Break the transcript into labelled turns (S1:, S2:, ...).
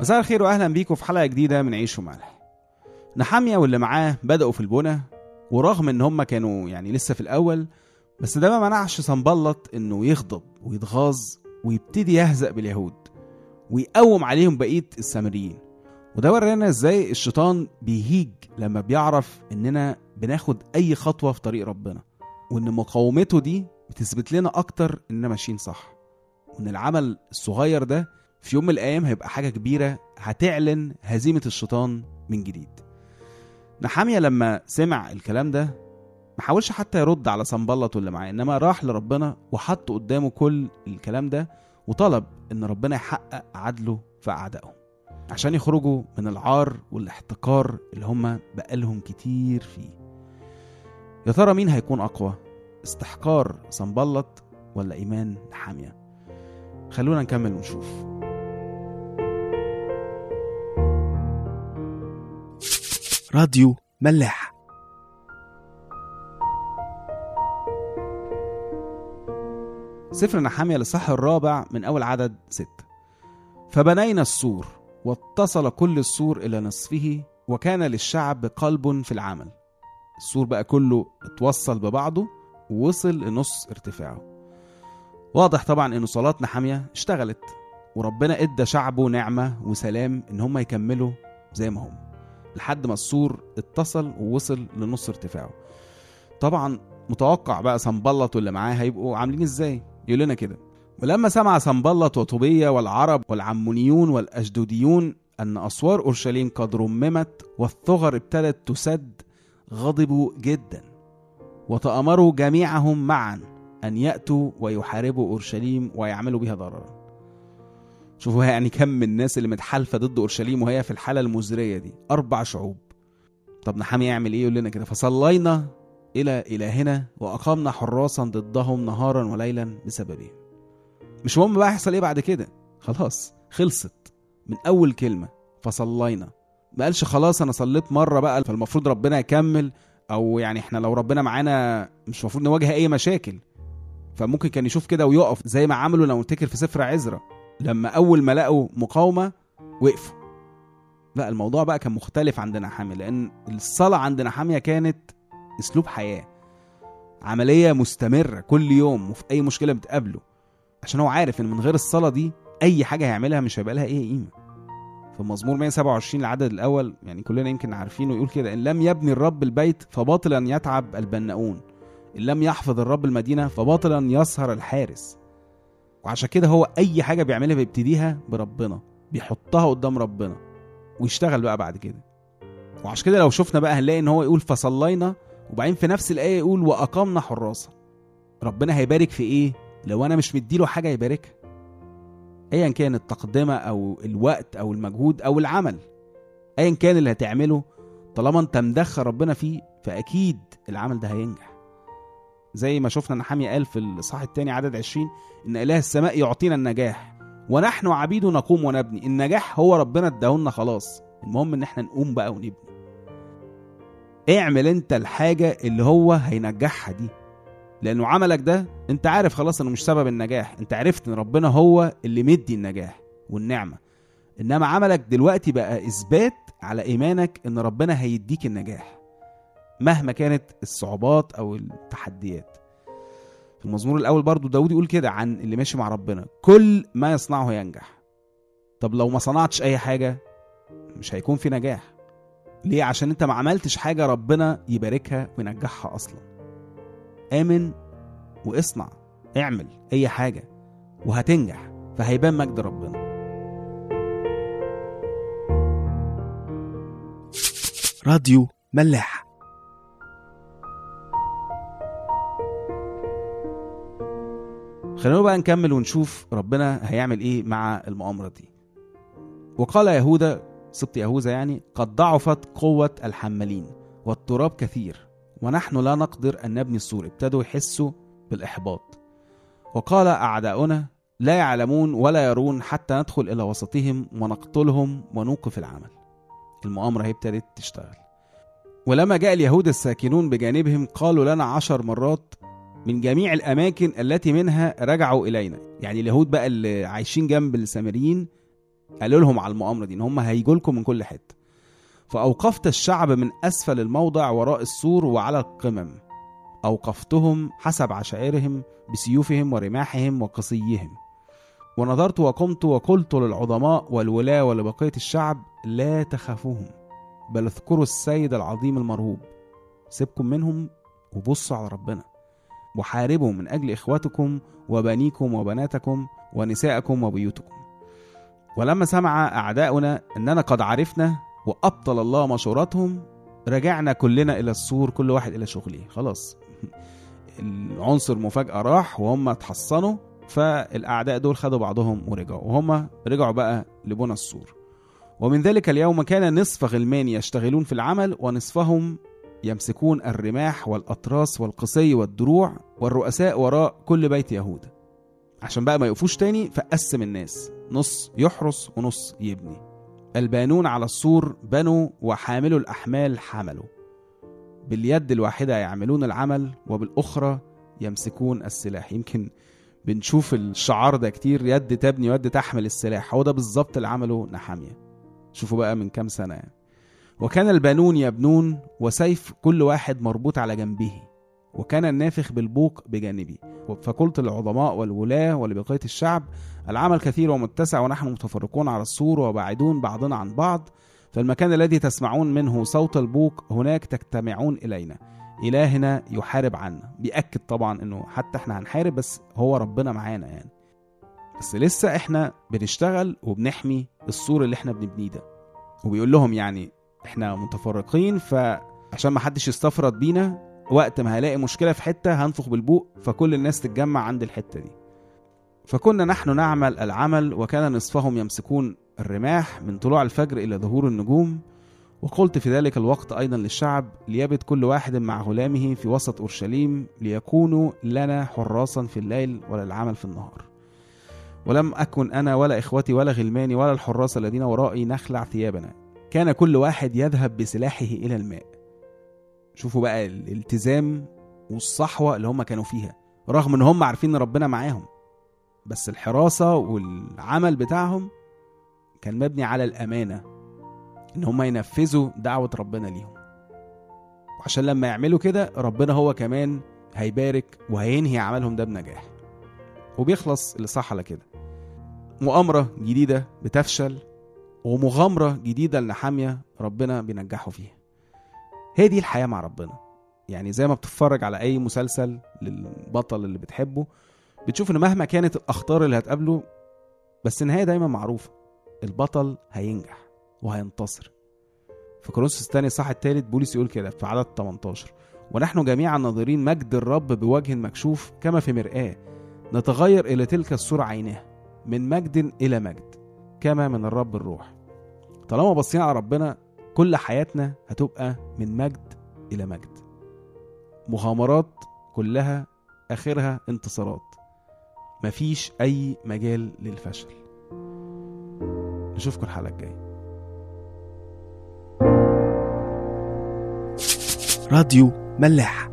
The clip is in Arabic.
S1: مساء الخير واهلا بيكم في حلقة جديدة من عيش وملح نحامية واللي معاه بدأوا في البنى ورغم إن هم كانوا يعني لسه في الأول بس ده ما منعش صنبلط إنه يغضب ويتغاظ ويبتدي يهزأ باليهود ويقوم عليهم بقية السامريين. وده ورانا إزاي الشيطان بيهيج لما بيعرف إننا بناخد أي خطوة في طريق ربنا وإن مقاومته دي بتثبت لنا أكتر إننا ماشيين صح وإن العمل الصغير ده في يوم من الأيام هيبقى حاجة كبيرة هتعلن هزيمة الشيطان من جديد. نحامية لما سمع الكلام ده ما حاولش حتى يرد على صنبلط اللي معاه إنما راح لربنا وحط قدامه كل الكلام ده وطلب إن ربنا يحقق عدله في اعدائهم عشان يخرجوا من العار والاحتقار اللي هم بقالهم كتير فيه. يا ترى مين هيكون أقوى استحقار صنبلط ولا إيمان نحامية؟ خلونا نكمل ونشوف.
S2: راديو ملاح.
S1: سفر نحامية الإصحاح الرابع من أول عدد ستة فبنينا السور واتصل كل السور إلى نصفه وكان للشعب قلب في العمل. السور بقى كله اتوصل ببعضه ووصل لنص ارتفاعه. واضح طبعا إن صلاة نحامية اشتغلت وربنا إدى شعبه نعمة وسلام إن هم يكملوا زي ما هم. لحد ما السور اتصل ووصل لنص ارتفاعه. طبعا متوقع بقى صنبلط واللي معاه هيبقوا عاملين إزاي؟ يقول لنا كده. ولما سمع صنبلط وطوبية والعرب والعمونيون والأشدوديون أن أسوار أورشليم قد رممت والثغر ابتدت تسد غضبوا جدا. وتأمروا جميعهم معا أن يأتوا ويحاربوا أورشليم ويعملوا بها ضررا. شوفوا يعني كم من الناس اللي متحالفة ضد أورشليم وهي في الحالة المزرية دي. أربع شعوب. طب نحامي يعمل إيه؟ يقول لنا كده. فصلينا إلى إلهنا وأقمنا حراسا ضدهم نهارا وليلا بسببهم. مش مهم بقى هيحصل إيه بعد كده. خلاص خلصت. من أول كلمة فصلينا. ما قالش خلاص أنا صليت مرة بقى فالمفروض ربنا يكمل. أو يعني إحنا لو ربنا معانا مش المفروض نواجه أي مشاكل. فممكن كان يشوف كده ويقف زي ما عملوا لو نفتكر في سفر عزرا. لما أول ما لقوا مقاومة وقفوا. لا الموضوع بقى كان مختلف عند نحامية لأن الصلاة عند نحامية كانت أسلوب حياة. عملية مستمرة كل يوم وفي أي مشكلة بتقابله. عشان هو عارف إن من غير الصلاة دي أي حاجة هيعملها مش هيبقى لها أي قيمة. في مزمور 127 العدد الأول يعني كلنا يمكن عارفينه يقول كده إن لم يبني الرب البيت فباطلا يتعب البناؤون. إن لم يحفظ الرب المدينة فباطلا يسهر الحارس. وعشان كده هو أي حاجة بيعملها بيبتديها بربنا بيحطها قدام ربنا ويشتغل بقى بعد كده. وعشان كده لو شفنا بقى هنلاقي إن هو يقول فصلينا وبعدين في نفس الآية يقول وأقمنا حراسا ربنا هيبارك في إيه؟ لو أنا مش مديله حاجة يباركها. ايا كان التقدمة أو الوقت أو المجهود أو العمل. ايا كان اللي هتعمله طالما أنت مدخل ربنا فيه فأكيد العمل ده هينجح. زي ما شفنا نحامي قال في الإصحاح الثاني عدد 20 إن إله السماء يعطينا النجاح ونحن عبيد نقوم ونبني. النجاح هو ربنا اداهولنا خلاص. المهم إن إحنا نقوم بقى ونبني. اعمل أنت الحاجة اللي هو هينجحها دي. لأنه عملك ده أنت عارف خلاص إنه مش سبب النجاح. أنت عرفت إن ربنا هو اللي مدي النجاح والنعمة. إنما عملك دلوقتي بقى إثبات على إيمانك إن ربنا هيديك النجاح. مهما كانت الصعوبات أو التحديات. في المزمور الأول برضو داود يقول كده عن اللي ماشي مع ربنا كل ما يصنعه ينجح. طب لو ما صنعتش أي حاجة مش هيكون في نجاح. ليه؟ عشان أنت ما عملتش حاجة ربنا يباركها وينجحها أصلا. آمن واصنع اعمل أي حاجة وهتنجح فهيبان مجد ربنا.
S2: راديو ملاح.
S1: خلينا بقى نكمل ونشوف ربنا هيعمل إيه مع المؤامرة دي. وقال يهوذا سبط يهوذا يعني قد ضعفت قوة الحمالين والتراب كثير ونحن لا نقدر أن نبني السور. ابتدوا يحسوا بالإحباط. وقال أعداؤنا لا يعلمون ولا يرون حتى ندخل إلى وسطهم ونقتلهم ونوقف العمل. المؤامرة هي ابتدت تشتغل. ولما جاء اليهود الساكنون بجانبهم قالوا لنا عشر مرات من جميع الأماكن التي منها رجعوا إلينا. يعني اليهود بقى اللي عايشين جنب السامريين قالوا لهم على المؤامرة دي إن هم هيجوا لكم من كل حتة. فأوقفت الشعب من أسفل الموضع وراء السور وعلى القمم. أوقفتهم حسب عشائرهم بسيوفهم ورماحهم وقصيهم. ونظرت وقمت وقلت للعظماء والولاة ولبقية الشعب لا تخافوهم بل اذكروا السيد العظيم المرهوب. سيبكم منهم وبصوا على ربنا. وحاربوا من أجل إخوتكم وبنيكم وبناتكم ونساءكم وبيوتكم. ولما سمع أعداؤنا أننا قد عرفنا وأبطل الله مشوراتهم رجعنا كلنا إلى السور كل واحد إلى شغله. خلاص. العنصر مفاجأة راح وهم اتحصنوا فالأعداء دول خدوا بعضهم ورجعوا. وهم رجعوا بقى لبنى السور. ومن ذلك اليوم كان نصف غلمان يشتغلون في العمل ونصفهم يمسكون الرماح والأطراس والقصي والدروع والرؤساء وراء كل بيت يهوذا عشان بقى ما يقفوش تاني فقسم الناس. نص يحرس ونص يبني. البانون على السور بنوا وحاملوا الأحمال حملوا. باليد الواحدة يعملون العمل وبالأخرى يمسكون السلاح. يمكن بنشوف الشعار ده كتير يد تبني ويد تحمل السلاح. هو ده بالظبط اللي عمله نحامية. شوفوا بقى من كام سنة يعني. وكان البانون يبنون وسيف كل واحد مربوط على جنبه وكان النافخ بالبوق بجانبه. فقلت للعظماء والولاة ولبقية الشعب العمل كثير ومتسع ونحن متفرقون على السور وبعيدون بعضنا عن بعض فالمكان الذي تسمعون منه صوت البوق هناك تجتمعون إلينا. إلهنا يحارب عنا. بيأكد طبعا إنه حتى إحنا هنحارب بس هو ربنا معانا يعني. بس لسه إحنا بنشتغل وبنحمي السور اللي إحنا بنبنيه ده. وبيقول لهم يعني إحنا متفرقين فعشان ما حدش يستفرد بينا وقت ما هلاقي مشكلة في حتة هنفخ بالبوق فكل الناس تتجمع عند الحتة دي. فكنا نحن نعمل العمل وكان نصفهم يمسكون الرماح من طلوع الفجر إلى ظهور النجوم. وقلت في ذلك الوقت أيضا للشعب ليبت كل واحد مع غلامه في وسط أورشليم ليكونوا لنا حراسا في الليل ولا العمل في النهار. ولم أكن أنا ولا إخوتي ولا غلماني ولا الحراس الذين ورائي نخلع ثيابنا. كان كل واحد يذهب بسلاحه إلى الماء. شوفوا بقى الالتزام والصحوة اللي هم كانوا فيها رغم إن هم عارفين إن ربنا معاهم. بس الحراسة والعمل بتاعهم كان مبني على الأمانة إن هم ينفذوا دعوة ربنا ليهم. وعشان لما يعملوا كده ربنا هو كمان هيبارك وهينهي عملهم ده بنجاح. وبيخلص اللي صح على كده مؤامرة جديدة بتفشل. ومغامرة جديدة لنحامية ربنا بينجحه فيها. هي دي الحياة مع ربنا. يعني زي ما بتتفرج على أي مسلسل للبطل اللي بتحبه بتشوف إن مهما كانت الأخطار اللي هتقابله بس النهاية دايما معروفة. البطل هينجح وهينتصر. في كورنثوس الثاني الصح الثالث بولس يقول كده في عدد 18 ونحن جميعا ناظرين مجد الرب بوجه مكشوف كما في مرآة. نتغير إلى تلك الصورة عينها من مجد إلى مجد. كما من الرب الروح. طالما بصينا على ربنا كل حياتنا هتبقى من مجد إلى مجد. مغامرات كلها آخرها انتصارات. مفيش أي مجال للفشل. نشوفكم الحلقة الجاية.
S2: راديو ملاح.